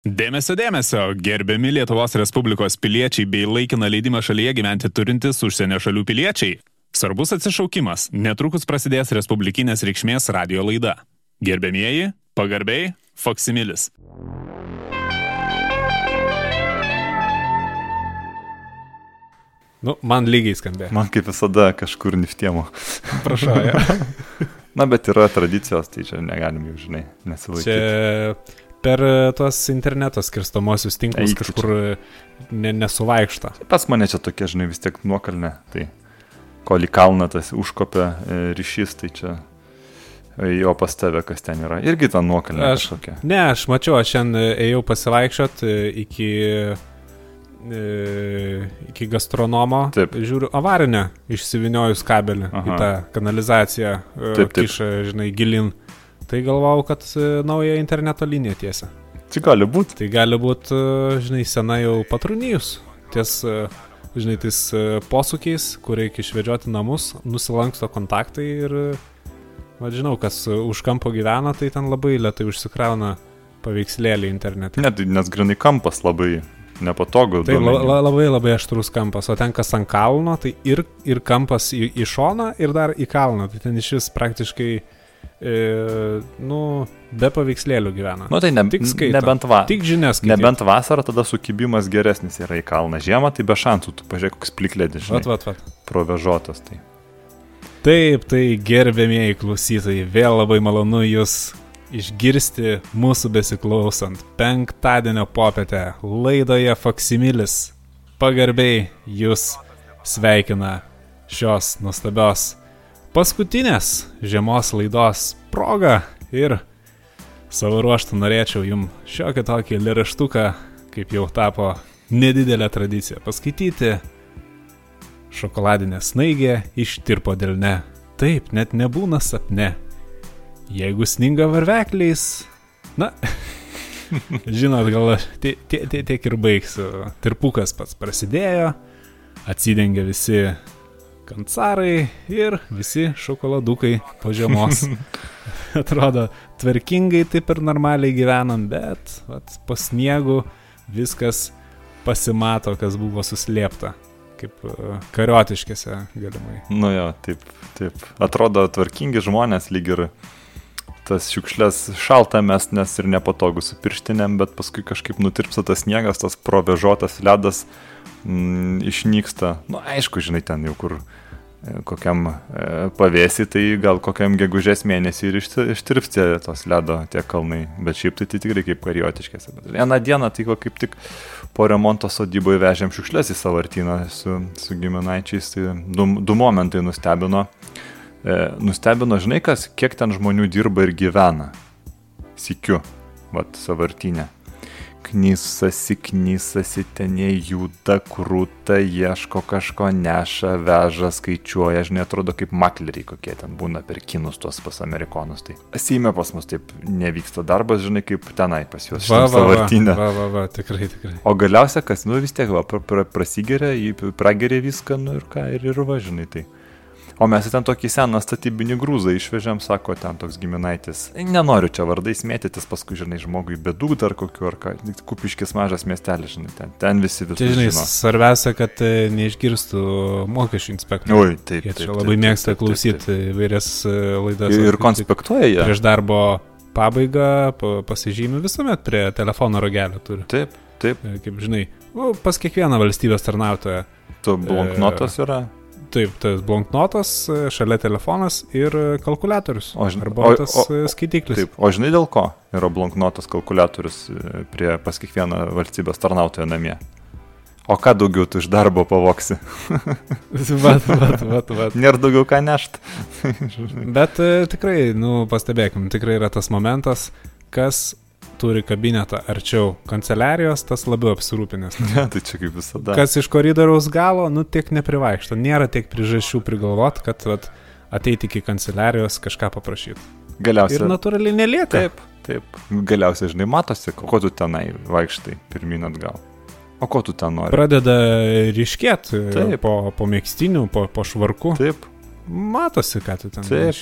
Dėmesio, dėmesio, gerbiami Lietuvos Respublikos piliečiai bei laikiną leidimą šalyje gyventi turintys užsienio šalių piliečiai. Svarbus atsišaukimas, netrukus prasidės Respublikinės reikšmės radio laida. Gerbėmieji, pagarbiai, Foksimilis. Nu, man lygiai skambėjo. Man kaip visada kažkur niftiemo. Prašau, ja. Na, bet yra tradicijos, tai čia negalim jau, žinai, nesilaikyti. Čia per e, tuos interneto skirstomosius tinklus Eik kažkur e, ne, nesuvaikšta. Pas mane čia tokie, žinai, vis tiek nuokalne, tai kol į kalną tas užkopia e, ryšys, tai čia jo pas tave, kas ten yra. Irgi ta nuokalne Aš- kažkokia. Ne, aš mačiau, aš šiandien ėjau pasivaikščiot iki, iki gastronomo. Taip. Žiūriu, avarinę išsiviniojus kabelį Aha. į tą kanalizaciją. Taip, taip. Kiša, žinai, gilin. Tai galvau, kad e, naują interneto liniją tiesia. Čia gali būti. Tai gali būti, žinai, sena jau patrunijus. Ties, e, žinai, tais e, posūkiais, kur reikia išvedžioti namus, nusilanksto kontaktai ir, va, žinau, kas e, už kampo gyvena, tai ten labai lietai užsikrauna paveikslėlį internete. Ne, tai nes grinai kampas labai nepatogu. Tai la, la, labai labai aštrus kampas, o ten kas ant kalno, tai ir, ir kampas į, į šoną, ir dar į kalną. Tai ten iš vis praktiškai, e, nu, be paveikslėlių gyvena. Nu tai ne, Tik skaito. nebent, va, Tik žinias. skaityt. nebent vasarą, tada sukibimas geresnis yra į kalną. Žiemą tai be šansų, tu pažiūrėk, koks plikledis, Vat, vat, vat. provežotas. Tai. Taip, tai gerbėmieji klausytojai, vėl labai malonu jūs išgirsti mūsų besiklausant penktadienio popietę laidoje Faksimilis. Pagarbiai jūs sveikina šios nuostabios paskutinės žiemos laidos proga ir savo ruoštų norėčiau jums šiokį tokį liraštuką, kaip jau tapo nedidelė tradicija, paskaityti Šokoladinė snaigė ištirpo dėl ne. Taip, net nebūna sapne. Jeigu sninga varvekliais, na, žinot, gal aš tie- tie- tie- tiek ir baigsiu. Tirpukas pats prasidėjo, atsidengia visi kancarai ir visi šokoladukai po žiemos. Atrodo, tvarkingai taip ir normaliai gyvenam, bet vat, po sniegu viskas pasimato, kas buvo suslėpta kaip e, kariotiškėse galimai. Nu jo, taip, taip. Atrodo tvarkingi žmonės lyg ir tas šiukšlės šalta mes, nes ir nepatogu su pirštinėm, bet paskui kažkaip nutirpsta tas sniegas, tas provežotas ledas mm, išnyksta. Nu aišku, žinai, ten jau kur kokiam e, pavėsi, tai gal kokiam gegužės mėnesį ir išti- ištirps tie tos ledo tie kalnai, bet šiaip tai, tai tikrai kaip kariotiškėse. Bet vieną dieną tai ko kaip tik po remonto sodyboje vežėm šiukšlės į savartyną su, su giminaičiais, tai du, du momentai nustebino. E, nustebino, žinai kas, kiek ten žmonių dirba ir gyvena. Sikiu, vat savartynė. Knysasi, knysasi, ten jie juda, krūta, ieško kažko, neša, veža, skaičiuoja, žinai, atrodo kaip makleriai kokie ten būna per kinus tuos pas amerikonus. Tai Seime pas mus taip nevyksta darbas, žinai, kaip tenai pas juos. Šitam va, va, va, va, tikrai, tikrai. O galiausia, kas, nu vis tiek, va, pra, pra, prasigeria, prageria viską, nu ir ką, ir, ir važinai tai. O mes ten tokį seną statybinį grūzą išvežėm, sako, ten toks giminaitis. Nenoriu čia vardais mėtytis, paskui, žinai, žmogui bėdų dar kokiu ar ką. Kupiškis mažas miestelis, žinai, ten, ten visi visi. Čia, žinai, svarbiausia, kad e, neišgirstų mokesčių inspektorių. Oi, taip. Jie čia labai mėgsta klausyti įvairias e, laidas. Ir tik konspektuoja jie. Prieš darbo pabaigą pa- pasižymi visuomet prie telefono rogelio turi. Taip, taip. E, Kaip žinai, pas kiekvieną valstybės tarnautoją. Tu bloknotas yra. Taip, tas blanknotas, e, šalia telefonas ir e, kalkulatorius. O, žin- Arba o- tas o- e, skaitiklis. Taip. O žinai dėl ko yra bloknotas kalkulatorius prie pas kiekvieną valstybės tarnautoją namie? O ką daugiau tu iš darbo pavoksi? vat, vat, vat, vat. Nėra daugiau ką nešt. Bet tikrai, nu, pastebėkim, tikrai yra tas momentas, kas turi kabinetą arčiau kanceliarijos, tas labiau apsirūpinęs. Ne, tai čia kaip visada. Kas iš koridoriaus galo, nu, tiek neprivaikšto. Nėra tiek priežasčių prigalvot, kad vat, ateiti iki kanceliarijos kažką paprašyti. Ir Galiausiai. natūraliai nelieka. Taip, taip. Galiausiai, žinai, matosi, ko tu tenai vaikštai pirmin atgal. O ko tu ten nori? Pradeda ryškėti Taip. po, po mėgstinių, po, po švarku. Taip. Matosi, ką tu ten tiek.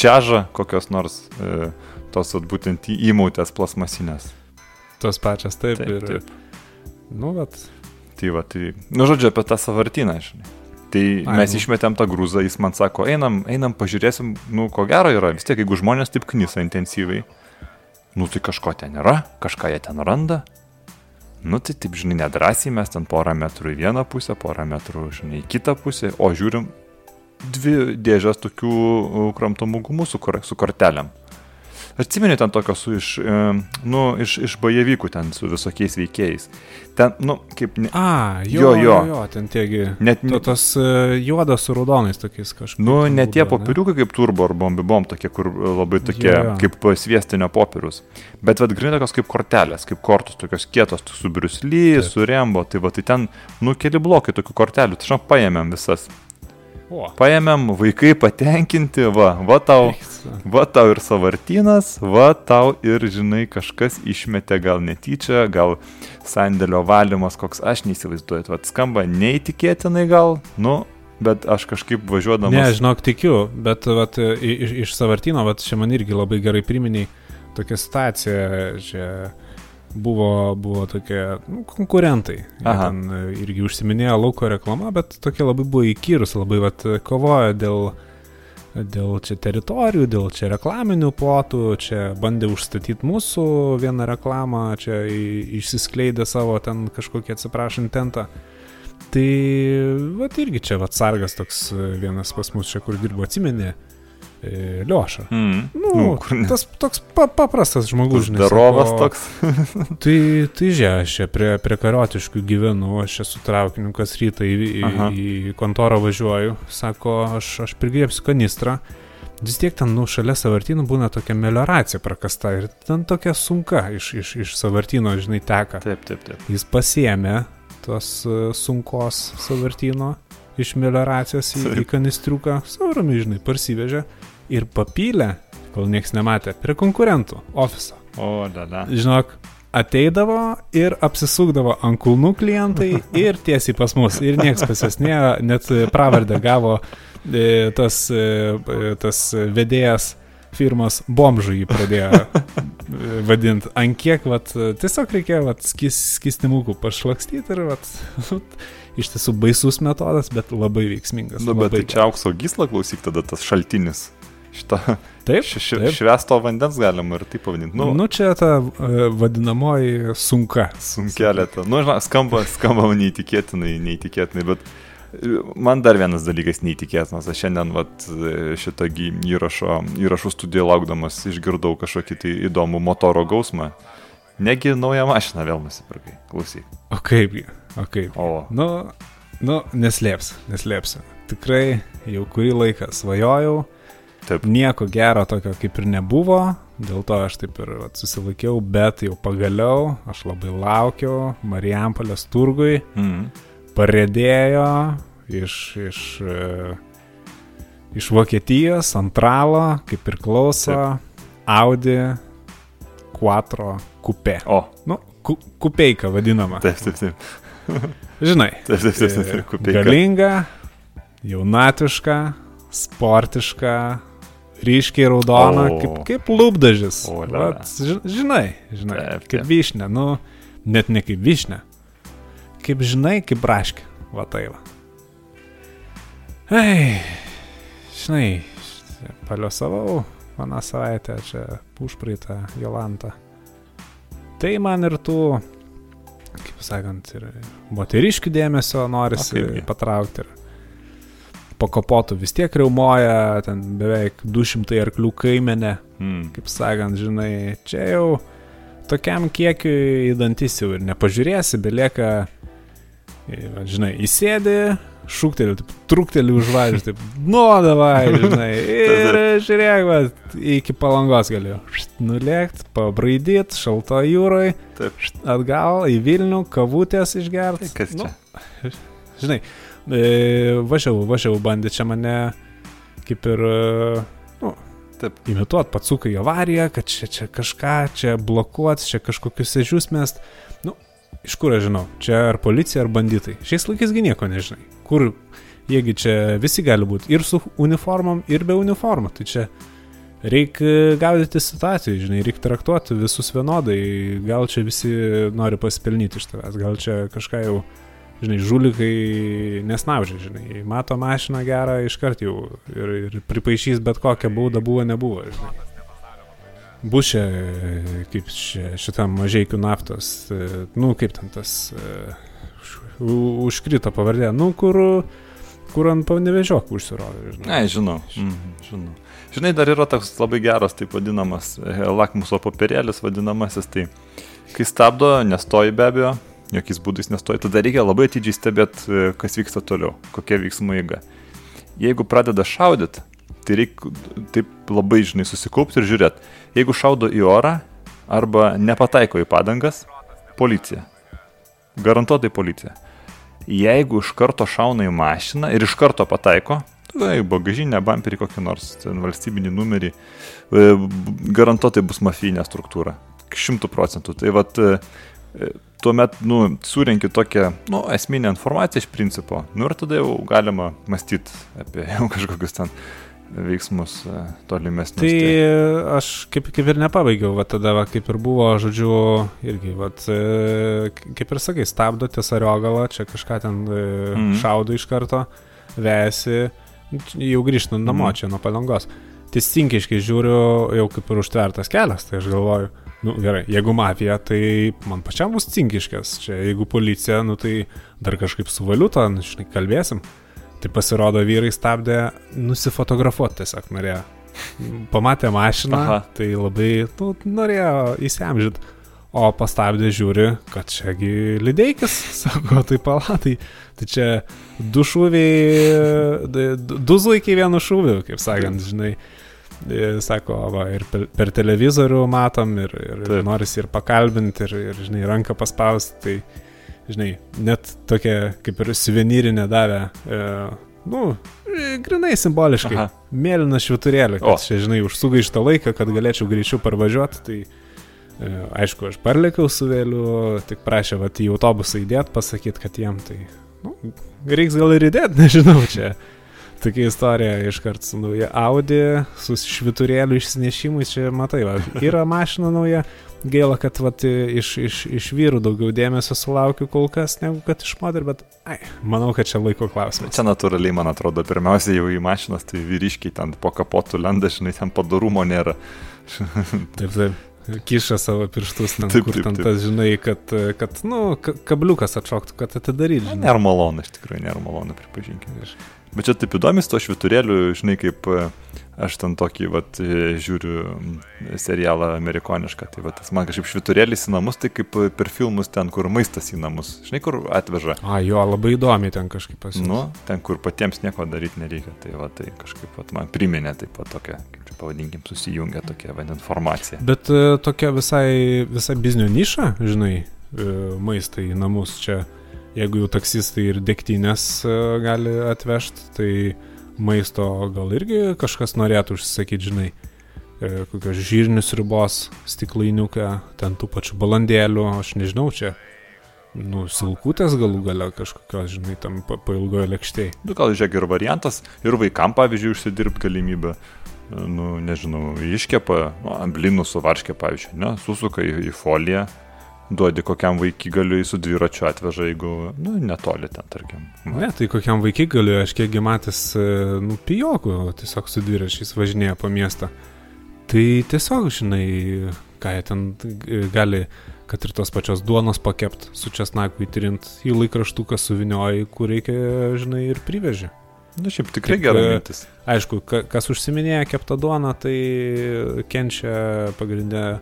Čiaža kokios nors e, tos būtent įmautės plasmasinės. tos pačios, taip. Taip, ir, taip. Nu, bet. Tai va, tai, nu žodžiu, apie tą savartyną, žinai. Tai Ai, mes nu. išmetėm tą grūzą, jis man sako, einam, einam, pažiūrėsim, nu, ko gero yra, vis tiek, jeigu žmonės taip knisa intensyviai, nu, tai kažko ten yra, kažką jie ten randa. Nu, tai taip, žinai, nedrasiai mes ten porą metrų į vieną pusę, porą metrų, žinai, į kitą pusę, o žiūrim dvi dėžės tokių kramtomų gumų su, kor su kortelėm. Atsimeni ten tokios su iš, e, nu, iš, iš bajevykų ten su visokiais veikėjais. Ten, nu, kaip... Ne, A, Jo, jo, jo, jo. ten tiegi. net, To, tas uh, juodas su raudonais tokiais kažkokiais. Nu, ne tie popieriukai kaip turbo ar bombibom, tokie, kur e, labai tokie, Jo, jo. kaip sviestinio popierius. Bet vad grinai tokios kaip kortelės, kaip kortos, tokios kietos, su Briusly, su Rembo, tai va, tai ten, nu, keli blokai tokių kortelių, tai žinau, paėmėm visas. Paėmėm, vaikai patenkinti, va, va tau, va tau ir savartynas, va tau ir, žinai, kažkas išmetė gal netyčia, gal sandėlio valymas, koks aš neįsivaizduoju, va, skamba neįtikėtinai gal, nu, bet aš kažkaip važiuodamas... Ne, žinok, tikiu, bet vat, iš, iš savartino, vat, čia man irgi labai gerai priminiai tokia situacija, čia buvo, buvo tokie nu, konkurentai. Ten e, irgi užsiminėjo lauko reklama, bet tokie labai buvo įkyrus, labai vat, kovojo dėl, dėl čia teritorijų, dėl čia reklaminių plotų, čia bandė užstatyti mūsų vieną reklamą, čia išsiskleidė savo ten kažkokį atsiprašant tentą. Tai, va, irgi čia, va, sargas toks e, vienas pas mus čia, kur dirbo, atsimenė, e, Lioša. Mm. Nu, Nu, kur tas toks pa, paprastas žmogus, žinai. Darovas toks. Tai, tai žiūrėk, aš čia prie, prie karotiškų gyvenu, aš čia su traukiniu kas rytą į, į, Aha. į kontorą važiuoju, sako, aš, aš prigriepsiu kanistrą. Vis tiek ten, nu, šalia savartynų būna tokia melioracija prakasta ir ten tokia sunka iš, iš, iš savartyno, žinai, teka. Taip, taip, taip. Jis pasiemė tos e, sunkos savartyno iš melioracijos į, į Taip. kanistriuką, saurami, žinai, parsivežė ir papylė, kol niekas nematė, prie konkurentų ofiso. O, dada. Žinok, ateidavo ir apsisukdavo ant kulnų klientai ir tiesiai pas mus. Ir niekas pas jas nėjo, net pravardę gavo e, tas, e, tas vedėjas firmos bomžų jį pradėjo vadinti. Ant kiek, vat, tiesiog reikėjo vat, skis, skistimukų pašlakstyti ir vat, iš tiesų baisus metodas, bet labai veiksmingas. Nu, bet tai čia aukso gysla klausyk tada tas šaltinis. Šitą Taip, š, š, taip. švesto vandens galima ir taip pavadinti. Nu, Nu, čia ta e, vadinamoji sunka. sunkelė ta. Nu, žinai, skamba, skamba neįtikėtinai, neįtikėtinai, bet e, man dar vienas dalykas neįtikėtinas. Aš šiandien vat, e, šitą įrašo, įrašų studiją laukdamas išgirdau kažkokį tai įdomų motoro gausmą. Negi naują mašiną vėl nusipirkai. Klausyk. O kaipgi, o kaip. O, Nu, nu, neslėps, neslėpsiu. Tikrai jau kurį laiką svajojau, taip. nieko gero tokio kaip ir nebuvo, dėl to aš taip ir vat, susilaikiau, bet jau pagaliau aš labai laukiau Marijampolės turgui, Mm. parėdėjo iš, iš, e, iš Vokietijos, antralo, kaip ir klauso, Audi Quattro Coupe. O, Nu, ku, kupeika vadinama. taip, taip, taip. Žinai. Taip, taip, taip, taip, e, kupeika. Galinga, jaunatiška, sportiška, ryškiai raudona, O. kaip, kaip lūpdažis. O. Vat, ži- žinai, žinai, Taip, kaip taip. vyšnė, nu, net ne kaip vyšnė. Kaip žinai, kaip braškė. Va tai va. Ei, žinai, paliosavau vieną savaitę čia užpraeitą Jolantą. Tai man ir tų, kaip sakant, ir moteriškių dėmesio norisi patraukti. Ir po kapotų vis tiek reumoja, ten beveik 200 arklių kaimenė, Mm. kaip sakant, žinai, čia jau tokiam kiekiui į dantis jau ir nepažiūrėsi, belieka, e, žinai, įsėdi, šūkteliu, taip, trukteliu už važių, taip, nu, davai, žinai, ir žiūrėk, va, iki palangos galiu nulėkti, pabraidyti, šalto jūroje, atgal į Vilnių, kavutės išgerti. Tai kas čia? žinai, e, važiavau, važiavau, bandė čia mane kaip ir, e, nu, Taip. imituot patsukai į avariją, kad čia, čia kažką, čia blokuot, čia kažkokius ežius mest. Nu, iš kur aš žinau, čia ar policija, ar banditai. Šiais laikais gi nieko nežinai. Kur, jiegi čia visi gali būti ir su uniformom, ir be uniformų. Tai čia reikia gaudyti situacijų, žinai, reikia traktuoti visus vienodai, gal čia visi nori pasipelnyti iš tavęs, gal čia kažką jau, žinai, žulikai nesnaužia, žinai, mato mašiną gerą iškart jau ir, ir pripaišys bet kokią baudą buvo, nebuvo, žinai. Bus čia, kaip čia, šitam mažiekių naftos, nu, kaip ten tas, uh, užkrito pavardė, nu, kur, kur ant panevežiok užsirovė. Ne, žinau, mm, žinau. Žinai, dar yra toks labai geras, taip vadinamas, e, lakmuso papirėlis vadinamasis, tai kai stabdo, nestoji be abejo, jokiais būdais nestoji, tada reikia labai atidžiai stebėti, e, kas vyksta toliau, kokia veiksmų eiga. Jeigu pradeda šaudyti, tai reikia taip labai, žinai, susikaupti ir žiūrėti. Jeigu šaudo į orą arba nepataiko į padangas, policija. Garantuotai policija. Jeigu iš karto šauna į mašiną ir iš karto pataiko, tada į bagažinę, bumperį kokį nors, ten valstybinį numerį, e, garantuotai bus mafijinė struktūra. Šimtų procentų. Tai vad, e, e, tuomet, nu, surinki tokią, nu, esminę informaciją iš principo, nu ir tada jau galima mąstyti apie jau kažkokius ten veiksmus tolimesnius. Tai, tai aš kaip, kaip ir nepabaigiau, va tada, va, kaip ir buvo, žodžiu, irgi, va, kaip ir sakai, stabdo ties ariogalą, čia kažką ten mm. šaudo iš karto, vesi, jau grįžtant namo mm. čia nuo palangos. Teisingiškai žiūriu, jau kaip ir užtvertas kelias, tai aš galvoju, nu gerai, jeigu mafija, tai man pačiam bus cinkiškas, čia jeigu policija, nu tai dar kažkaip su valiuta, nu, žinai, kalbėsim. Tai pasirodo, vyrai stabdė nusifotografuoti tiesiog norėjo. Pamatė mašiną, Aha. tai labai, nu, norėjo įsiamžyti. O pastabdė žiūri, kad čiagi lideikis, sako, tai palatai, Tai čia du šūviai, du zuikiai vienu šūviu, kaip sakant, žinai. Sako, va, ir per, per televizorių matom, ir, ir Taip. noris ir pakalbinti, ir, ir, žinai, ranką paspausti. Tai, žinai, net tokia kaip ir suvenyrinė davė, e, nu, grinai simboliškai. Aha. Mėlyną šviturėlį, o. čia, žinai, užsugaištą laiką, kad galėčiau greičiau parvažiuoti. Tai, e, aišku, aš parlėkiau su vėliu, tik prašė, va, į autobusą įdėt, pasakyti, kad jiem tai Nu, reiks gal ir įdėti, nežinau, čia. Tokia istorija iškart su nauja Audi, su šviturėliu išsinešimui, čia matai, va, yra mašina nauja, gaila, kad vat, iš, iš, iš vyrų daugiau dėmesio sulaukiu kol kas, negu kad iš moterų, bet ai, manau, kad čia laiko klausimas. Čia natūraliai, man atrodo, pirmiausia jau į mašinas, tai vyriškiai ten po kapotų lenda, žinai, ten padarumo nėra. taip, taip kiša savo pirštus ten, taip, kur taip, ten taip. tas, žinai, kad, kad nu, kabliukas atšoktų, kad atidaryti. Nėra malonu, iš tikrųjų, nėra malonu, pripažinkime. Bet čia taip įdomi su to šviturėliu, žinai, kaip aš ten tokį, vat, žiūriu serialą amerikonišką, tai vat, man kažkaip šviturėlis į namus, tai kaip per filmus ten, kur maistas į namus, žinai, kur atveža. A, jo, labai įdomi ten kažkaip pasirinkti. Nu, ten, kur patiems nieko daryti nereikia, tai va, tai kažkaip vat, man priminė taip pat tokia, kaip čia pavadinkim, susijungia tokia va, informacija. Bet tokia visai, visai biznio niša, žinai, maistą į namus čia, jeigu jau taksistai ir dėktynės uh, gali atvežti, tai maisto gal irgi kažkas norėtų užsisakyti, žinai, e, kokios žirnius ribos stiklainiuką, ten tų pačių balandėlių, aš nežinau, čia, nu, silkutės galų gale kažkokios, žinai, tam pailgojo pa lėkštėje. Nu, gal žiūrėk ir variantas, ir vaikam, pavyzdžiui, užsidirbti galimybę. Nu, nežinau, iškepa, nu, ant blinų su varškė, pavyzdžiui, ne, susuka į, į foliją, duodi kokiam vaikigaliui su dviračiu atveža, jeigu, nu, netoli ten, tarkim. Ne, tai kokiam vaikigaliui, aš kiekgi matęs, e, nu, pijokų, tiesiog su dviračiais važinėja po miestą. Tai tiesiog, žinai, ką jie ten e, gali, kad ir tos pačios duonos pakept, su česnaku įtrint, į laikraštuką suvinioji, kur reikia, žinai, ir priveži. Na, nu, šiaip tikrai gerai e, mintis. Aišku, kas užsiminėja keptą duoną, tai kenčia pagrindė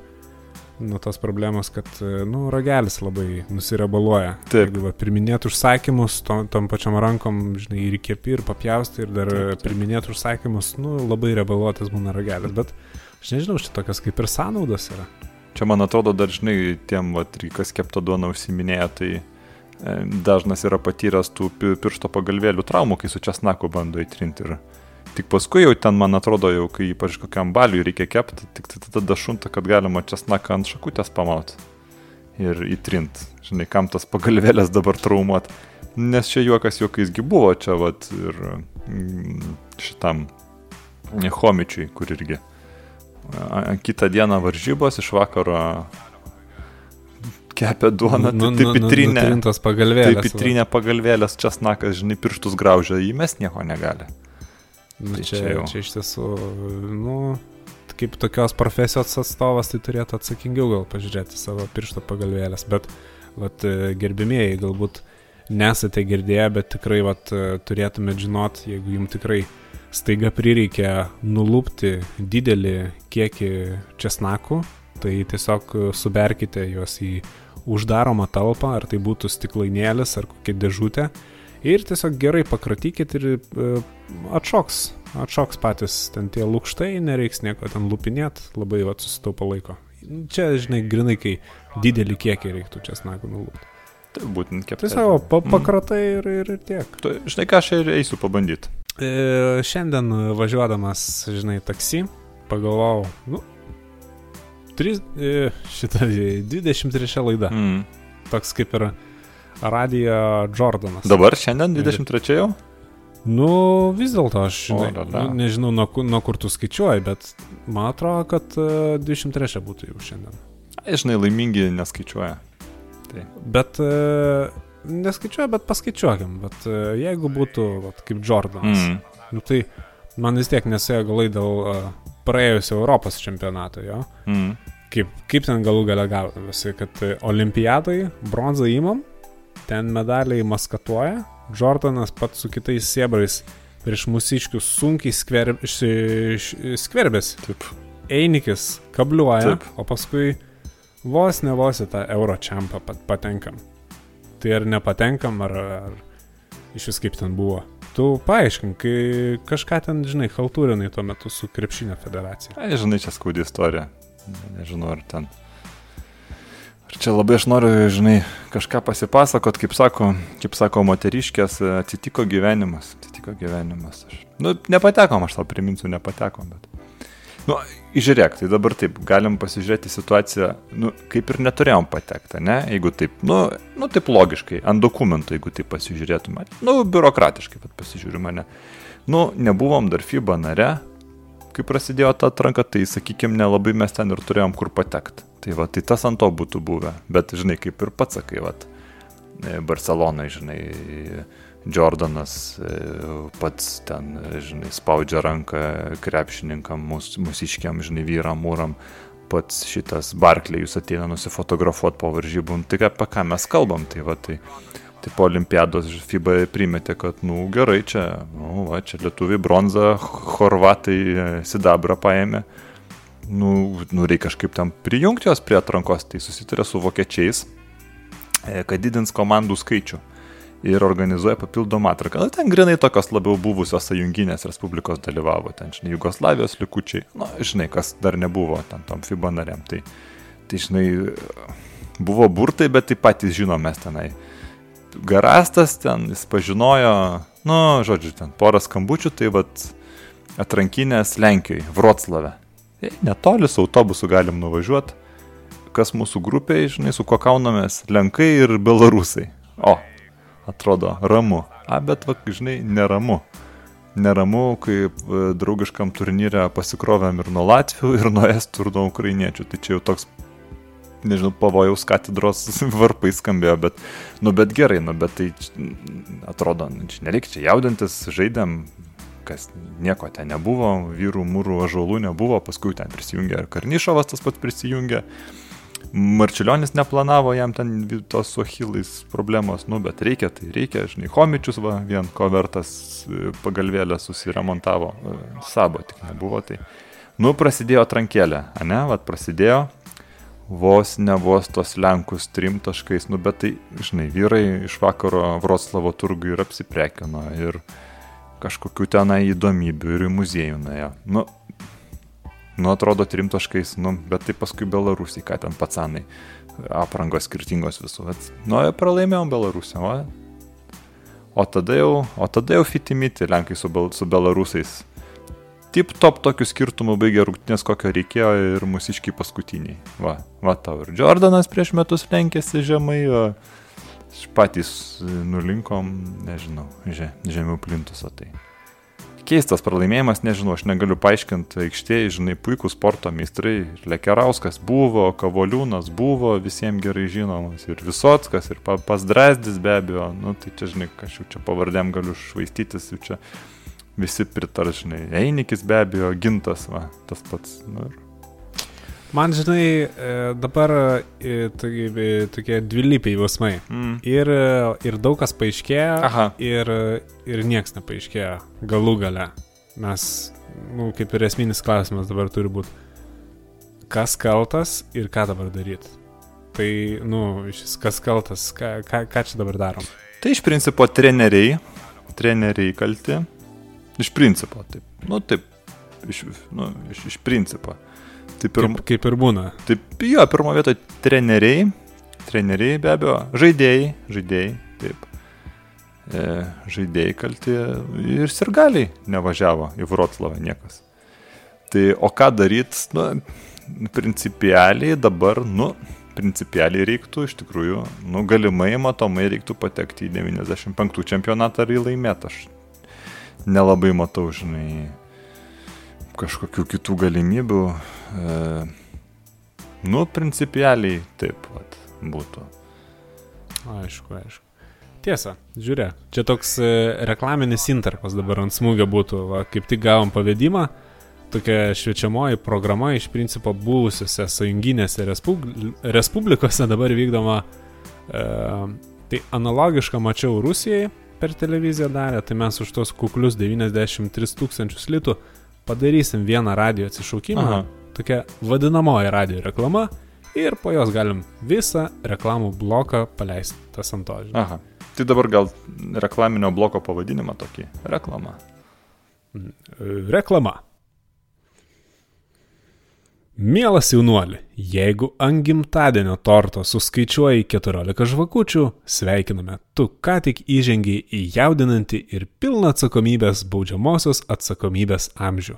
nuo tos problemos, kad, nu, ragelis labai nusirebaluoja. Taip. Jeigu va, priminėt užsakymus, tom, tom pačiam rankom, žinai, ir kepi, ir papjausti, ir dar taip, taip. priminėt užsakymus, nu, labai rebaluotas būna ragelis, bet aš nežinau, štai tokios kaip ir sąnaudos yra. Čia, man atrodo, dažnai tiem, va, kas kepto duoną užsiminėja, tai e, dažnas yra patyręs tų piršto pagalvėlių traumų, kai su česnaku bando įtrinti ir Tik paskui jau ten, man atrodo, jau kai ypač kokiam baliui reikia kepti, tik tai tada šunta, kad galima česnaką ant šakutės pamauti ir įtrint. Žinai, kam tas pagalvėlės dabar traumuot. Nes čia juokas juokaisgi buvo čia, vat, ir mm, šitam Homičiui, kur irgi a, kitą dieną varžybos iš vakaro kepia duoną, Nu, tai taip įtrinę. Trintos pagalvėlės. Taip įtrinę pagalvėlės česnakas, žinai, pirštus graužia, įmes nieko negali. Nu, Tai čia, čia jau. čia iš tiesų, nu, kaip tokios profesijos atstovas, tai turėtų atsakingiau gal pažiūrėti savo piršto pagalvėlės, bet, vat, gerbimieji, galbūt nesate girdėję, bet tikrai, vat, turėtumėte žinot, jeigu jums tikrai staiga prireikia nulūpti didelį kiekį česnakų, tai tiesiog suberkite juos į uždaromą talpą, ar tai būtų stiklainėlis ar kokia dėžutė, ir tiesiog gerai pakratykit ir e, atšoks, atšoks patys ten tie lūkštai, nereiks nieko ten lupinėt, labai vat susitaupo laiko. Čia, žinai, grinai, kai didelį kiekį reiktų česnakų nulūpti. Tai būtent kepti. Tiesiog pa, Mm. pakratai ir, ir, ir tiek. Tu, žinai, ką aš ir eisiu pabandyti. E, šiandien važiuodamas, žinai, taksi, pagalvojau, nu, 3, e, šitą 23 laida, Mm. toks kaip ir Radio Jordanas. Dabar šiandien 23 jau? Nu, vis dėlto aš žinai, O, la, la. nu, nežinau, nuo, nuo kur tu skaičiuoji, bet man atrodo, kad e, 23 būtų jau šiandien. Ai, žinai, laimingi neskaičiuoja. Bet e, neskaičiuoju, bet paskaičiuokim. Bet e, jeigu būtų vat, kaip Jordanas, Mm. nu, tai man vis tiek nesėjo galai dėl e, praėjusio Europos čempionato jo. Mm. Kaip, kaip ten galų gale gavosi, kad e, olimpiadai bronzą įmam, ten medaliai maskatuoja, Jordanas pats su kitais siebrais prieš mūsiškius sunkiai skverb, ši- ši- skverbėsi. Taip. Einikis kabliuoja, Taip. o paskui vos ne vos į tą euro čempą pat- patenkam. Tai ar nepatenkam, ar, ar iš vis kaip ten buvo. Tu paaiškink, kai kažką ten, žinai, haltūrinai tuo metu su krepšinio federacija. Ai, žinai, čia skaudi istorija. Ne- Nežinau, ar ten. Ar čia labai aš noriu, žinai, kažką pasipasakot, kaip sako, kaip sako moteriškės, atsitiko gyvenimas. Atsitiko gyvenimas. Aš, nu, nepatekom, aš tau priminsiu, nepatekom, bet. Nu, žiūrėk, tai dabar taip, galim pasižiūrėti situaciją, nu, kaip ir neturėjom patekti, ne? Jeigu taip, nu, nu taip logiškai, ant dokumentų, jeigu taip pasižiūrėtume. Nu, biurokratiškai, bet pasižiūrime, ne. Nu, nebuvom dar FIBA nare, kai prasidėjo ta atranka, tai sakykime, nelabai mes ten ir turėjom kur patekti. Tai va, tai tas ant to būtų buvę. Bet, žinai, kaip ir pats sakai, va, Barcelonai, žinai, Jordanas e, pats ten, e, žinai, spaudžia ranką krepšininkam, mūs- mūsiškiam, žinai, vyram, mūram, pats šitas Barklėjus ateina nusifotografuoti po varžybų. Nu, Tai apie ką mes kalbam, tai va, tai, tai po olimpiados FIBA primetė, kad, nu, gerai, čia, nu, va, čia lietuviai bronzą, horvatai e, sidabrą paėmė. Nu, nu, reikia kažkaip tam prijungti jos prie atrankos, tai susitarė su vokiečiais, e, kad didins komandų skaičių ir organizuoja papildomą atranką. Na, ten grinai tokios labiau buvusios sąjunginės respublikos dalyvavo, ten, žinai, Jugoslavijos likučiai, na, žinai, kas dar nebuvo ten tom FIBA nariam. Tai, tai, žinai, buvo burtai, bet taip patys žinom mes tenai. Garastas ten, jis pažinojo, nu, žodžiu, ten porą skambučių, tai vad atrankinės Lenkijoje, Vroclave. Ei, Netoli su autobusu galim nuvažiuoti. Kas mūsų grupėje, žinai, su kuo kaunamės? Lenkai ir Belarusai. O, atrodo, ramu. A, bet, va, žinai, neramu. Neramu, kaip e, draugiškam turnyrė pasikrovėm ir nuo Latvių, ir nuo Estų, ir nuo Ukrainiečių. Tai čia jau toks, nežinau, pavojaus katedros varpai skambėjo, bet, nu, bet gerai, nu, bet tai atrodo, nu, čia nereikia čia jaudintis, žaidėm, kas nieko ten nebuvo, vyrų, mūrų, ažuolų nebuvo, paskui ten prisijungė ir Karnišovas tas pats prisijungė. Marčiulionis neplanavo jam ten tos su achilais problemos, nu, bet reikia, tai reikia, žinai, homičius va, vien ko vertas e, pagalvėlę susiremontavo, e, sabo tik nebuvo, tai, nu, prasidėjo trankėlė, ne, vad prasidėjo, vos ne vos tos Lenkus trim taškais, nu, bet tai, žinai, vyrai iš vakaro Vroclavo turgų ir apsiprekino ir kažkokių tenai įdomybių ir į muziejų nuėjo. Nu, nu, atrodo trim taškais, nu, bet tai paskui Belarusai, ką ten pacanai, aprangos skirtingos visų. Bet, nu, pralaimėjom Belarusą, o, o tada jau, o tada jau fitimiti Lenkai su, su Belarusais. Tip top tokių skirtumų baigė rungtynės, kokio reikėjo ir mūsiškiai paskutiniai. Va, va tau ir Jordanas prieš metus lenkėsi žemai, o patys nulinkom, nežinau, že, žemiau plintuso. Tai keistas pralaimėjimas, nežinau, aš negaliu paaiškinti, aikštėje, žinai, puikų sporto meistrai, Lekerauskas buvo, Kavoliūnas buvo, visiems gerai žinomas, ir Visotskas, ir Pasdrasdis be abejo, nu tai čia, žinai, jau čia pavardėm galiu švaistytis, jau čia visi pritar, žinai, Einikis be abejo, Gintas, va, tas pats, nu ir Man, žinai, e, dabar e, tokie dvilypiai jausmai. Mm. Ir, ir daug kas paaiškėjo, Aha. ir, ir nieks nepaaiškėjo galų gale. Mes, nu, kaip ir esminis klausimas dabar turi būti, kas kaltas ir ką dabar daryti. Tai, nu, šis kas kaltas, ką, ką, ką čia dabar darom. Tai iš principo treneriai, treneriai kalti. Iš principo, taip. Nu, taip, iš, nu, iš, iš principo. Tai pirm... kaip, kaip ir būna. Taip, jo, pirmo vietoje treneriai, treneriai be abejo, žaidėjai, žaidėjai, taip. E, žaidėjai kalti ir sirgaliai nevažiavo į Vroclavą niekas. Tai o ką daryt, nu, principialiai dabar, nu, principialiai reiktų iš tikrųjų, nu, galimai, matomai reiktų patekti į 95 čempionatą ar į laimėtą. Aš nelabai matau, žinai, kažkokių kitų galimybių. E, nu, principialiai taip pat būtų. Aišku, aišku. Tiesa, žiūrė, čia toks e, reklaminis interpas dabar ant smūgio būtų, va, kaip tik gavom pavedimą, tokia šviečiamoji programa iš principo buvusiose sąjunginėse respubli respublikose dabar vykdoma, e, tai analogišką mačiau Rusijai per televiziją darė, tai mes už tos kuklius 93 tūkstančius litų padarysim vieną radio atsišaukimą, Aha. tokia vadinamoji radio reklama ir po jos galim visą reklamų bloką paleisti tas ant to. Žinai. Aha. Tai dabar gal reklaminio bloko pavadinimą tokį - reklama. Reklama. Mielas jaunuoli, jeigu ant gimtadienio torto suskaičiuoji 14 žvakučių, sveikiname, tu ką tik įžengiai į jaudinantį ir pilną atsakomybės baudžiamosios atsakomybės amžių.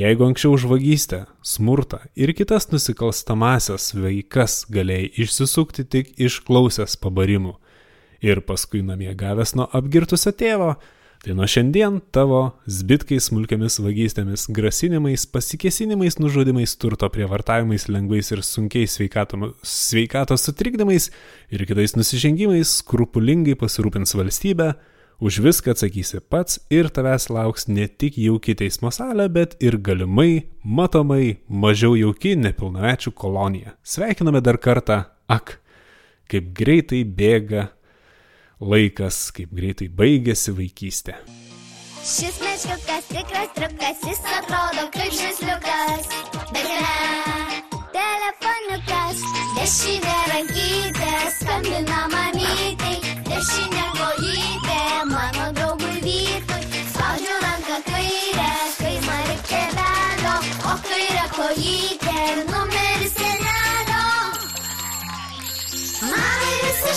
Jeigu anksčiau už vagystę, smurtą ir kitas nusikalstamasias veikas galėjai išsisukti tik išklausęs pabarimų ir paskui namie gavęs nuo apgirtusio tėvo, Tai nuo šiandien tavo zbitkai smulkiamis vagystėmis, grasinimais, pasikesinimais, nužudimais, turto prievartavimais, lengvais ir sunkiais sveikatos sutrikdymais ir kitais nusižengimais skrupulingai pasirūpins valstybė, už viską atsakysi pats ir tavęs lauks ne tik jauki teismo salė, bet ir galimai, matomai, mažiau jauki nepilnamečių kolonija. Sveikiname dar kartą, ak, kaip greitai bėga laikas, kaip greitai baigėsi vaikystė. Šis meškiukas tikras trukas, jis atrodo kaip žaisliukas, bet ne telefoniukas, dešinė rankytė, skambina mamytei, dešinė kojytė,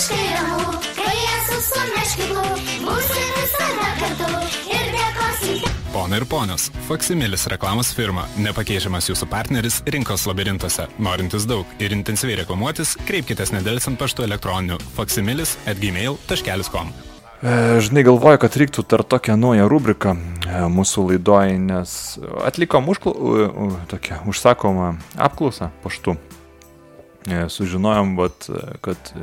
visiškai ramu su meškiuku, būsi visada kartu ir dėkosi. Pona ir ponios, Faksimilis reklamos firma, nepakeičiamas jūsų partneris rinkos labirintuose. Norintis daug ir intensyviai reklamuotis, kreipkite nedėlsant paštu elektroniniu faksimilis atgmail.com. E, žinai, galvoju, kad reiktų tar tokią naują rubriką e, mūsų laidoj, nes atlikom užkla... tokią užsakomą apklausą paštu. E, sužinojom, vat, kad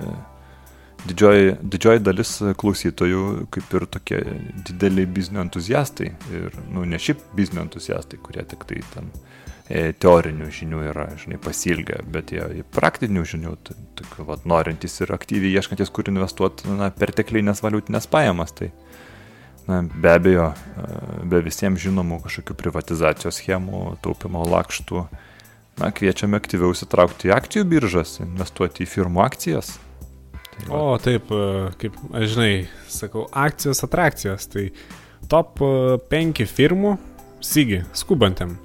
didžioji, didžioji dalis klausytojų kaip ir tokie dideliai biznio entuziastai. Ir, nu, ne šiaip biznio entuziastai, kurie tik tai ten e, teorinių žinių yra, žinai, pasilgę, bet jie praktinių žinių, tokių, vad, norintys ir aktyviai ieškantis, kur investuoti, na, perteklinės valiutinės pajamas. Tai, na, be abejo, e, be visiems žinomų kažkokių privatizacijos schemų, taupimo lakštų, na, kviečiame aktyviau įsitraukti į akcijų biržas, investuoti į firmų akcijas, o, taip, e, kaip, aš žinai, sakau, akcijos atrakcijos. Tai top 5 e, firmų, Sigi, skubantėm.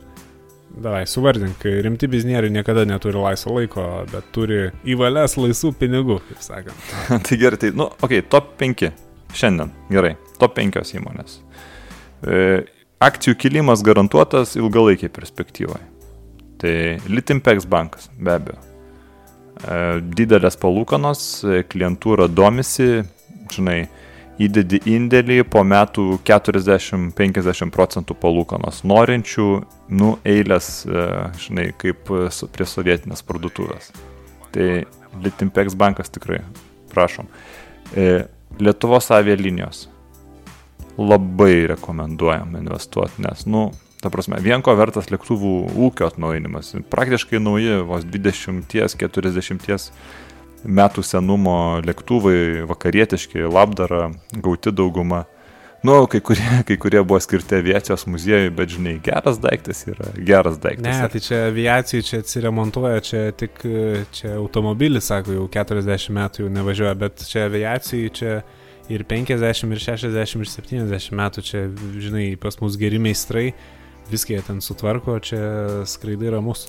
Davai, suvardink, rimti biznieriai niekada neturi laisvo laiko, bet turi įvalės laisvų pinigų, kaip sakant. tai gerai, tai, nu, okei, okay, top 5 šiandien, gerai, top 5 įmonės. E, akcijų kilimas garantuotas ilgalaikiai perspektyvoje. Tai Litimpex bankas, be abejo. E, didelės palūkanos, e, klientūra domisi, žinai, įdedi indėlį, po metų 40-50 procentų palūkanos. Norinčių, nu, eilės, e, žinai, kaip prie sovietinės parduotuvės. Tai Litimpex bankas tikrai, prašom. Lietuvos avialinijos. Labai rekomenduojam investuoti, nes, nu, ta prasme, vien ko vertas lėktuvų ūkio atnaujinimas. Praktiškai nauji, vos 20-40 metų senumo lėktuvai, vakarietiški, labdara, gauti dauguma. Nu, kai kurie, kai kurie buvo skirti aviacijos muziejui, bet žinai, geras daiktas yra, geras daiktas. Ne, tai čia aviacijai čia atsiremontuoja, čia tik, čia automobilis, sako, jau 40 metų jau nevažiuoja, bet čia aviacijai čia ir 50, ir 60, ir 70 metų čia, žinai, pas mus geri meistrai, viską jie ten sutvarko, čia skraidai ramus.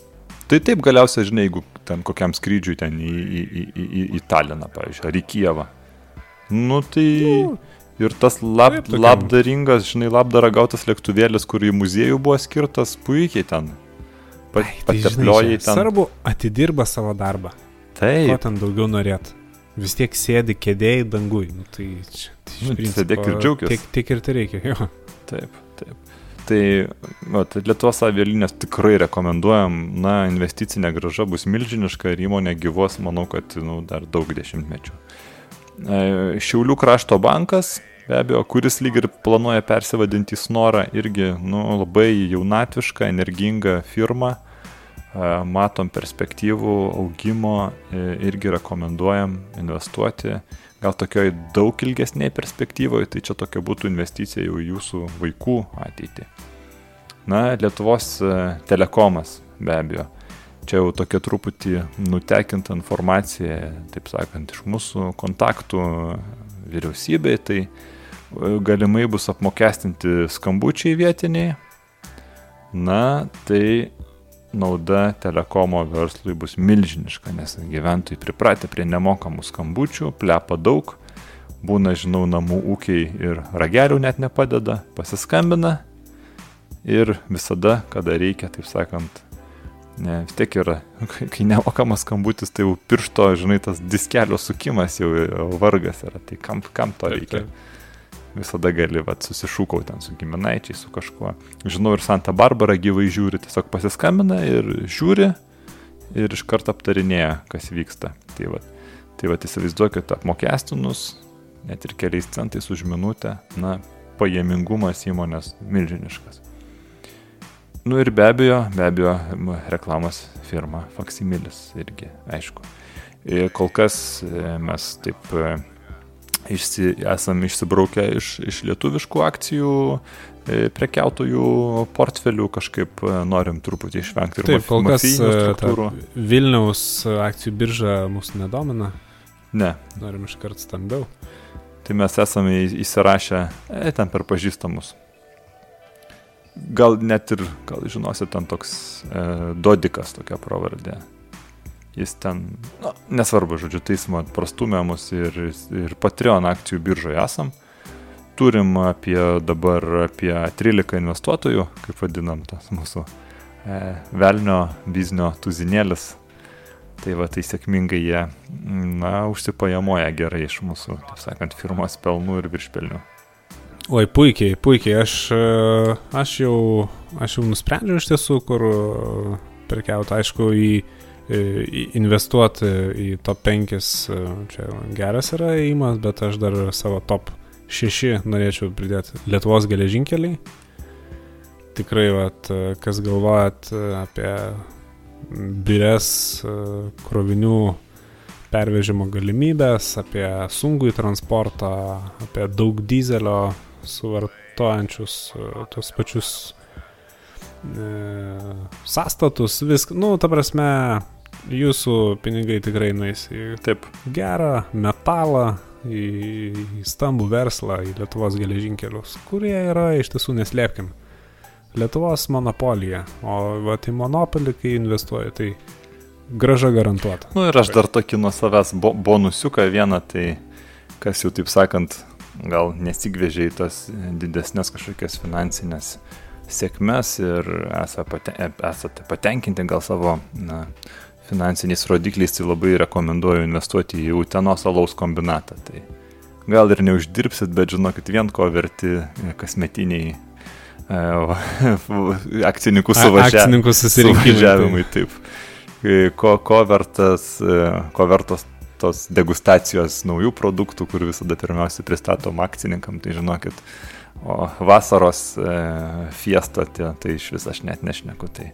Tai taip galiausiai, žinai, jeigu ten kokiam skrydžiui ten į, į, į, į, į Taliną, pavyzdžiui, ar į Kievą. Nu tai nu, ir tas lab, taip, labdaringas, žinai, labdara gautas lėktuvėlis, kur į muziejų buvo skirtas, puikiai ten. Pat, tai, patepliojai ten. Svarbu, atidirba savo darbą. Taip. Ko ten daugiau norėt? Vis tiek sėdi kėdėjai dangui. Nu, tai čia, tai nu, principo, sėdėk ir džiaugis. Tiek, tiek ir tai reikia, jo. Taip, taip. Tai vat, Lietuvos avialinės tikrai rekomenduojam, na, investicinė graža bus milžiniška ir įmonė gyvos, manau, kad nu, dar daug dešimtmečių. E, Šiaulių krašto bankas, be abejo, kuris lyg ir planuoja persivadinti į Snorą, irgi nu, labai jaunatviška, energinga firma, e, matom perspektyvų augimo, e, irgi rekomenduojam investuoti gal tokioj daug ilgesnėje perspektyvoje, tai čia tokia būtų investicija jau jūsų vaikų ateitį. Na, Lietuvos e, telekomas be abejo. Čia jau tokia truputį nutekinta informacija, taip sakant, iš mūsų kontaktų vyriausybei, tai e, galimai bus apmokestinti skambučiai vietiniai. Na, tai nauda telekomo verslui bus milžiniška, nes gyventojai pripratę prie nemokamų skambučių, plepa daug, būna, žinau, namų ūkiai ir ragelių net nepadeda, pasiskambina ir visada, kada reikia, taip sakant, ne, vis tiek yra, kai nemokamas skambutis, tai jau piršto, žinai, tas diskelio sukimas jau vargas yra, tai kam, kam to reikia. Taip, taip visada gali vat, susišūkau ten su giminaičiai, su kažkuo. Žinau ir Santa Barbara gyvai žiūri, tiesiog pasiskambina ir žiūri ir iš karto aptarinėja, kas vyksta. Tai vat, tai vat įsivaizduokit apmokestinus, net ir keliais centais už minutę, na, pajamingumas įmonės milžiniškas. Nu ir be abejo, be abejo, reklamos firma Faksimilis irgi, aišku. Kol kas e, mes taip e, išsi, esam išsibraukę iš, iš lietuviškų akcijų e, prekiautojų portfelių, kažkaip e, norim truputį išvengti ir Taip, kol kas e, Vilniaus akcijų birža mūsų nedomina. Ne. Norim iš karto stambiau. Tai mes esame įsirašę e, ten per pažįstamus. Gal net ir, gal žinosit, ten toks e, Dodikas tokia pravardė jis ten, na, nesvarbu, žodžiu, teismo prastumė mus ir, ir Patreon akcijų biržoje esam. Turim apie dabar apie 13 investuotojų, kaip vadinam tas mūsų e, velnio biznio tuzinėlis. Tai va, tai sėkmingai jie, na, užsipajamoja gerai iš mūsų, taip sakant, firmos pelnų ir viršpelnių. Oi, puikiai, puikiai. Aš, e, aš, jau, aš jau nusprendžiau iš tiesų, kur e, prekiauti, aišku, į investuoti į top 5, čia geras yra įimas, bet aš dar savo top 6 norėčiau pridėti Lietuvos geležinkeliai. Tikrai, vat, kas galvojat apie bires krovinių pervežimo galimybės, apie sunkų į transportą, apie daug dizelio suvartojančius tos pačius e, sąstatus, viską, nu, ta prasme, jūsų pinigai tikrai nueis į Taip. gerą metalą, į, į stambų verslą, į Lietuvos geležinkelius, kurie yra iš tiesų neslėpkim. Lietuvos monopolija, o va, į monopolį, kai investuoji, tai graža garantuota. Na nu, ir aš dar tokį nuo savęs bo bonusiuką vieną, tai kas jau taip sakant, gal nesigvežė į tas didesnės kažkokias finansinės sėkmes ir esate patenkinti gal savo na, finansiniais rodikliais, tai labai rekomenduoju investuoti į Utenos alaus kombinatą. Tai gal ir neuždirbsit, bet žinokit, vien ko verti kasmetiniai e, akcininkų suvažia... Akcininkų susirinkimai. Taip. E, ko, ko, vertas, e, ko vertos tos degustacijos naujų produktų, kur visada pirmiausia pristatom akcininkam, tai žinokit, o vasaros e, fiesta, tai, tai iš vis aš net nešneku, tai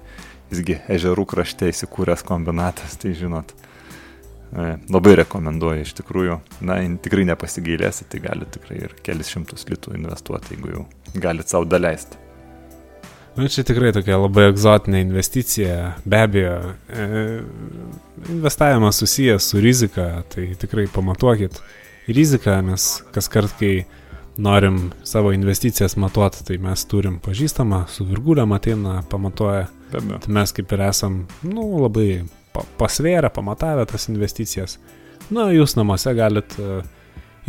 visgi ežerų krašte įsikūręs kombinatas, tai žinot, e, labai rekomenduoju iš tikrųjų, na, tikrai nepasigailėsit, tai gali tikrai ir kelis šimtus litų investuoti, jeigu jau galit savo daleisti. Nu, čia tikrai tokia labai egzotinė investicija, be abejo, e, investavimas susijęs su rizika, tai tikrai pamatuokit riziką, nes kas kart, kai norim savo investicijas matuoti, tai mes turim pažįstamą, su virgulėm ateina, pamatuoja. Tai mes kaip ir esam, nu, labai pasvėrę, pamatavę tas investicijas. Na, jūs namuose galit e,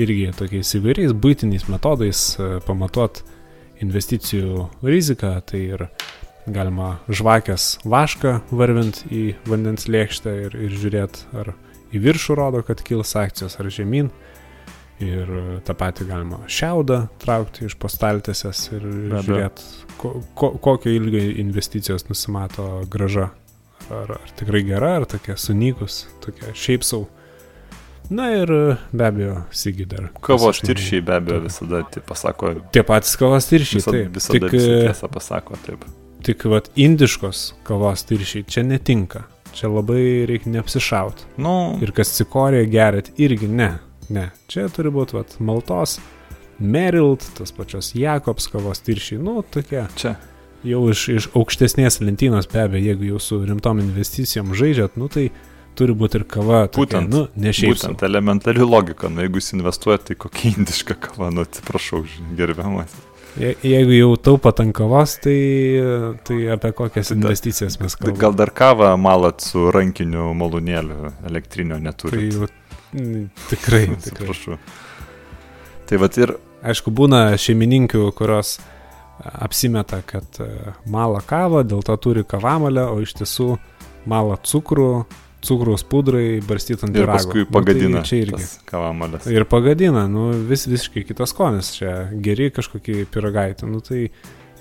irgi tokiais įvairiais būtiniais metodais e, pamatuoti investicijų riziką, tai ir galima žvakės vašką varvint į vandens lėkštę ir, ir žiūrėti, ar į viršų rodo, kad kils akcijos, ar žemyn. Ir tą patį galima šiaudą traukti iš postaltėsės ir žiūrėti, ko, ko, kokio ilgio investicijos nusimato graža. Ar, ar tikrai gera, ar tokia sunykus, tokia šiaip savo Na ir be abejo, Sigi dar. Kavos tiršiai be abejo visada tai pasako. Tie patys kavos tiršiai. Visada, taip, visada tik, tiesą pasako, taip. Tik vat indiškos kavos tiršiai čia netinka. Čia labai reikia neapsišauti. Nu. Ir kas cikorė gerit irgi ne. Ne. Čia turi būti vat Maltos, Merild, tas pačios Jakobs kavos tiršiai. Nu, tokie. Čia jau iš, iš aukštesnės lentynos, be abejo, jeigu jau su rimtom investicijom žaidžiat, nu tai turi būti ir kava. Tokia, būtent, nu, ne šiaip. Būtent elementari logika, nu, jeigu jūs investuojate, tai kokia indiška kava, nu, atsiprašau, gerbiamas. Je, jeigu jau taupat ant kavos, tai, tai apie kokias investicijas mes kalbame. Gal dar kavą malat su rankiniu malūnėliu, elektrinio neturi. Tai jau, tikrai, tikrai. Tai vad ir. Aišku, būna šeimininkių, kurios apsimeta, kad e, mala kavą, dėl to turi kavamalę, o iš tiesų mala cukrų, cukraus pudrai barstyti ant pirago. Ir paskui pagadina. Nu, tai čia irgi. Kavamalės. Ir pagadina, nu vis visiškai kitas skonis čia. Geri kažkokį piragaitį, nu tai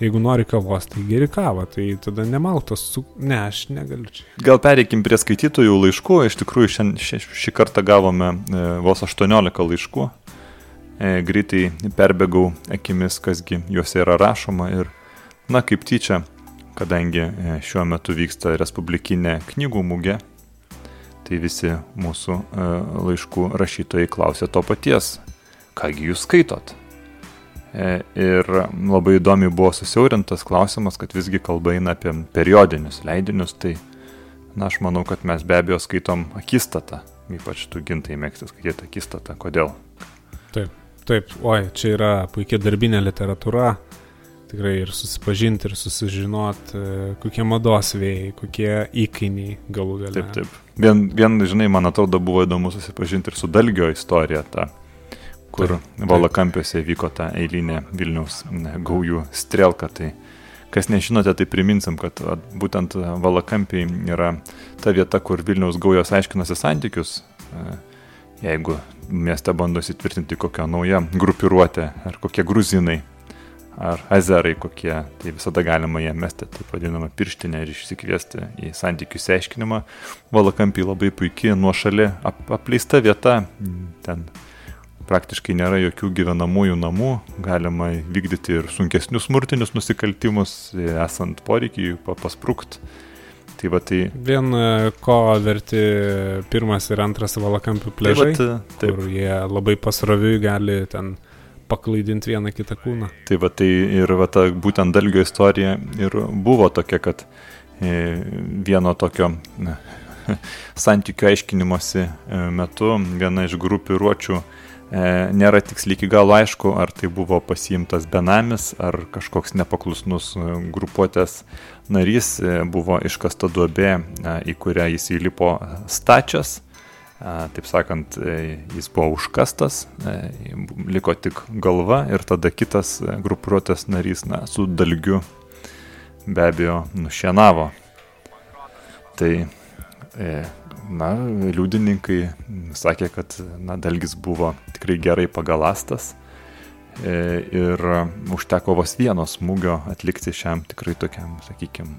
jeigu nori kavos, tai geri kavą, tai tada nemaltos, su... ne, aš negaliu čia. Gal pereikim prie skaitytojų laiškų, iš tikrųjų šį, šį, šį kartą gavome e, vos 18 laiškų, e, greitai perbėgau akimis, kasgi juose yra rašoma ir, na, kaip tyčia, kadangi e, šiuo metu vyksta Respublikinė knygų mūgė, tai visi mūsų e, laiškų rašytojai klausė to paties, kągi jūs skaitot. E, ir labai įdomi buvo susiaurintas klausimas, kad visgi kalba eina apie periodinius leidinius, tai na, aš manau, kad mes be abejo skaitom akistatą, ypač tu gintai mėgstas skaityti akistatą. Kodėl? Taip, taip, oi, čia yra puikia darbinė literatūra, tikrai ir susipažinti, ir susižinoti, e, kokie mados vėjai, kokie įkainiai galų gale. Taip, taip. Vien, vien, žinai, man atrodo, buvo įdomu susipažinti ir su Dalgio istorija, ta, kur Valakampiuose vyko ta eilinė Vilniaus gaujų strelka. Tai kas nežinote, tai priminsim, kad būtent Valakampiai yra ta vieta, kur Vilniaus gaujos aiškinasi santykius. Jeigu mieste bando įsitvirtinti kokią naują grupiruotę ar kokie gruzinai ar azerai kokie, tai visada galima jie mesti taip vadinamą pirštinę ir išsikviesti į santykių seiškinimą. Valakampiai labai puikiai, nuošali, ap, apleista vieta, ten praktiškai nėra jokių gyvenamųjų namų, galima vykdyti ir sunkesnius smurtinius nusikaltimus, esant poreikiai pasprūkt. Tai va tai. Vien e, ko verti pirmas ir antras valakampių pležai, tai va, taip. kur jie labai pasroviui gali ten paklaidinti vieną kitą kūną. Tai va tai ir va ta būtent dalgio istorija ir buvo tokia, kad e, vieno tokio santykių aiškinimosi e, metu viena iš grupiruočių e, nėra tiksliai iki galo aišku, ar tai buvo pasiimtas benamis, ar kažkoks nepaklusnus grupuotės narys, buvo iškasta duobė, į kurią jis įlipo stačias taip sakant, e, jis buvo užkastas, e, liko tik galva ir tada kitas e, grupuotės narys, na, su dalgiu be abejo nušienavo. Tai e, na, liudininkai sakė, kad na, dalgis buvo tikrai gerai pagalastas e, ir užteko vos vieno smūgio atlikti šiam tikrai tokiam, sakykime,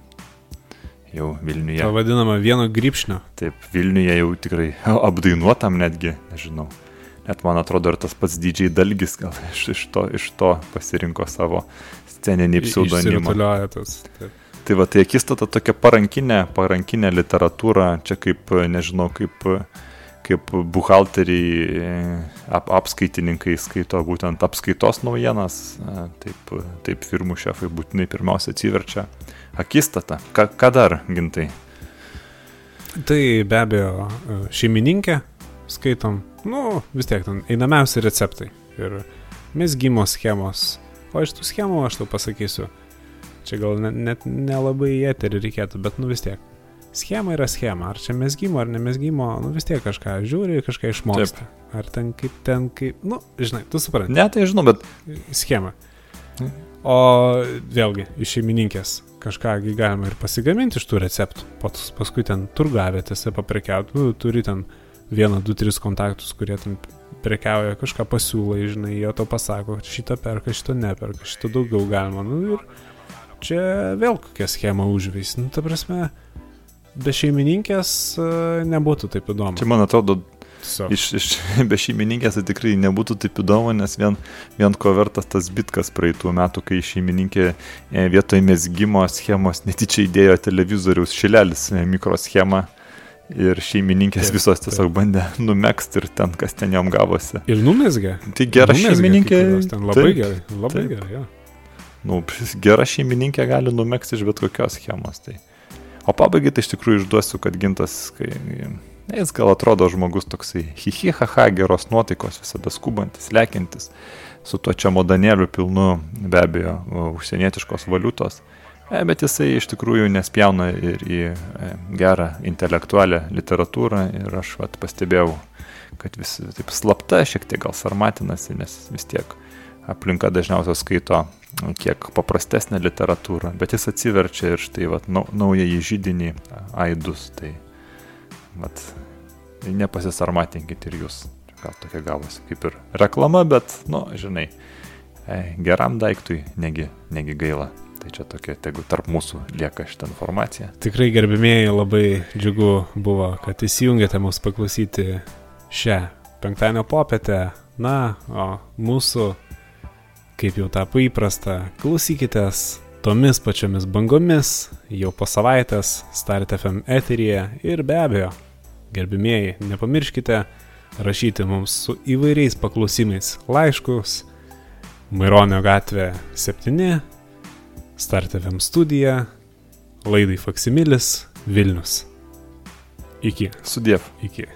jau Vilniuje. Ta vadinama vieno grįpšnio. Taip, Vilniuje jau tikrai apdainuotam netgi, nežinau. Net man atrodo ir tas pats didžiai dalgis gal iš, iš, to, iš to pasirinko savo sceninį pseudonimą. Tas, taip. Tai va, tai akistata tokia parankinė, parankinė literatūra, čia kaip, nežinau, kaip, kaip buhalteriai, ap, apskaitininkai skaito būtent apskaitos naujienas, taip, taip firmų šefai būtinai pirmiausia atsiverčia akistata. Ką, ką dar gintai? Tai be abejo šeimininkė, skaitom, nu vis tiek ten einamiausi receptai ir mesgymo schemos. O iš tų schemų aš tau pasakysiu, čia gal net, net nelabai į eterį reikėtų, bet nu vis tiek. Schema yra schema, ar čia mesgymo ar nemesgymo, nu vis tiek kažką žiūri, kažką išmoksti. Ar ten kaip ten, kaip, nu, žinai, tu supranti. Ne, tai žinau, bet. Schema. O vėlgi, iš šeimininkės kažkągi galima ir pasigaminti iš tų receptų. Pas, paskui ten turgavėtėse paprekiauti, nu, turi ten vieną, du, tris kontaktus, kurie ten prekiauja, kažką pasiūlai, žinai, jie to pasako, šitą perka, šitą neperka, šitą daugiau galima. Nu ir čia vėl kokia schema užvis. Nu, ta prasme, be šeimininkės nebūtų taip įdomu. Čia man atrodo, So. Iš, iš be šeimininkės tai tikrai nebūtų taip įdomu, nes vien, vien ko vertas tas bitkas praeitų metų, kai šeimininkė e, vietoj mesgymo schemos netyčia įdėjo televizoriaus šilelis e, mikroschemą ir šeimininkės taip, visos tiesiog taip. bandė numeksti ir ten, kas ten jom gavosi. Ir numesgė. Tai gera numesgė, šeimininkė. Ten labai taip, gerai, labai taip. gerai. Ja. Nu, gera šeimininkė gali numeksti iš bet kokios schemos. Tai. O pabaigai tai iš tikrųjų išduosiu, kad gintas, kai Jis gal atrodo žmogus toksai hihihaha, geros nuotaikos, visada skubantis, lekintis, su to čia modanėliu pilnu be abejo užsienietiškos valiutos. E, bet jisai iš tikrųjų nespjauna ir į e, gerą intelektualią literatūrą ir aš vat, pastebėjau, kad visi taip slapta šiek tiek gal sarmatinasi, nes vis tiek aplinka dažniausiai skaito kiek paprastesnę literatūrą, bet jis atsiverčia ir štai vat, nau, naująjį žydinį aidus. Tai vat, nepasisarmatinkit ir jūs. Gal tokia gavosi kaip ir reklama, bet, nu, žinai, e, geram daiktui negi, negi gaila. Tai čia tokia, tegu tarp mūsų lieka šitą informaciją. Tikrai gerbimieji labai džiugu buvo, kad įsijungėte mus paklausyti šią penktadienio popietę. Na, o mūsų, kaip jau tapo įprasta, klausykitės tomis pačiomis bangomis jau po savaitės Start FM eteryje ir be abejo, gerbimieji, nepamirškite rašyti mums su įvairiais paklausimais laiškus Maironio gatvė 7, Start FM studija, laidai Faksimilis, Vilnius. Iki. Sudėv. Iki.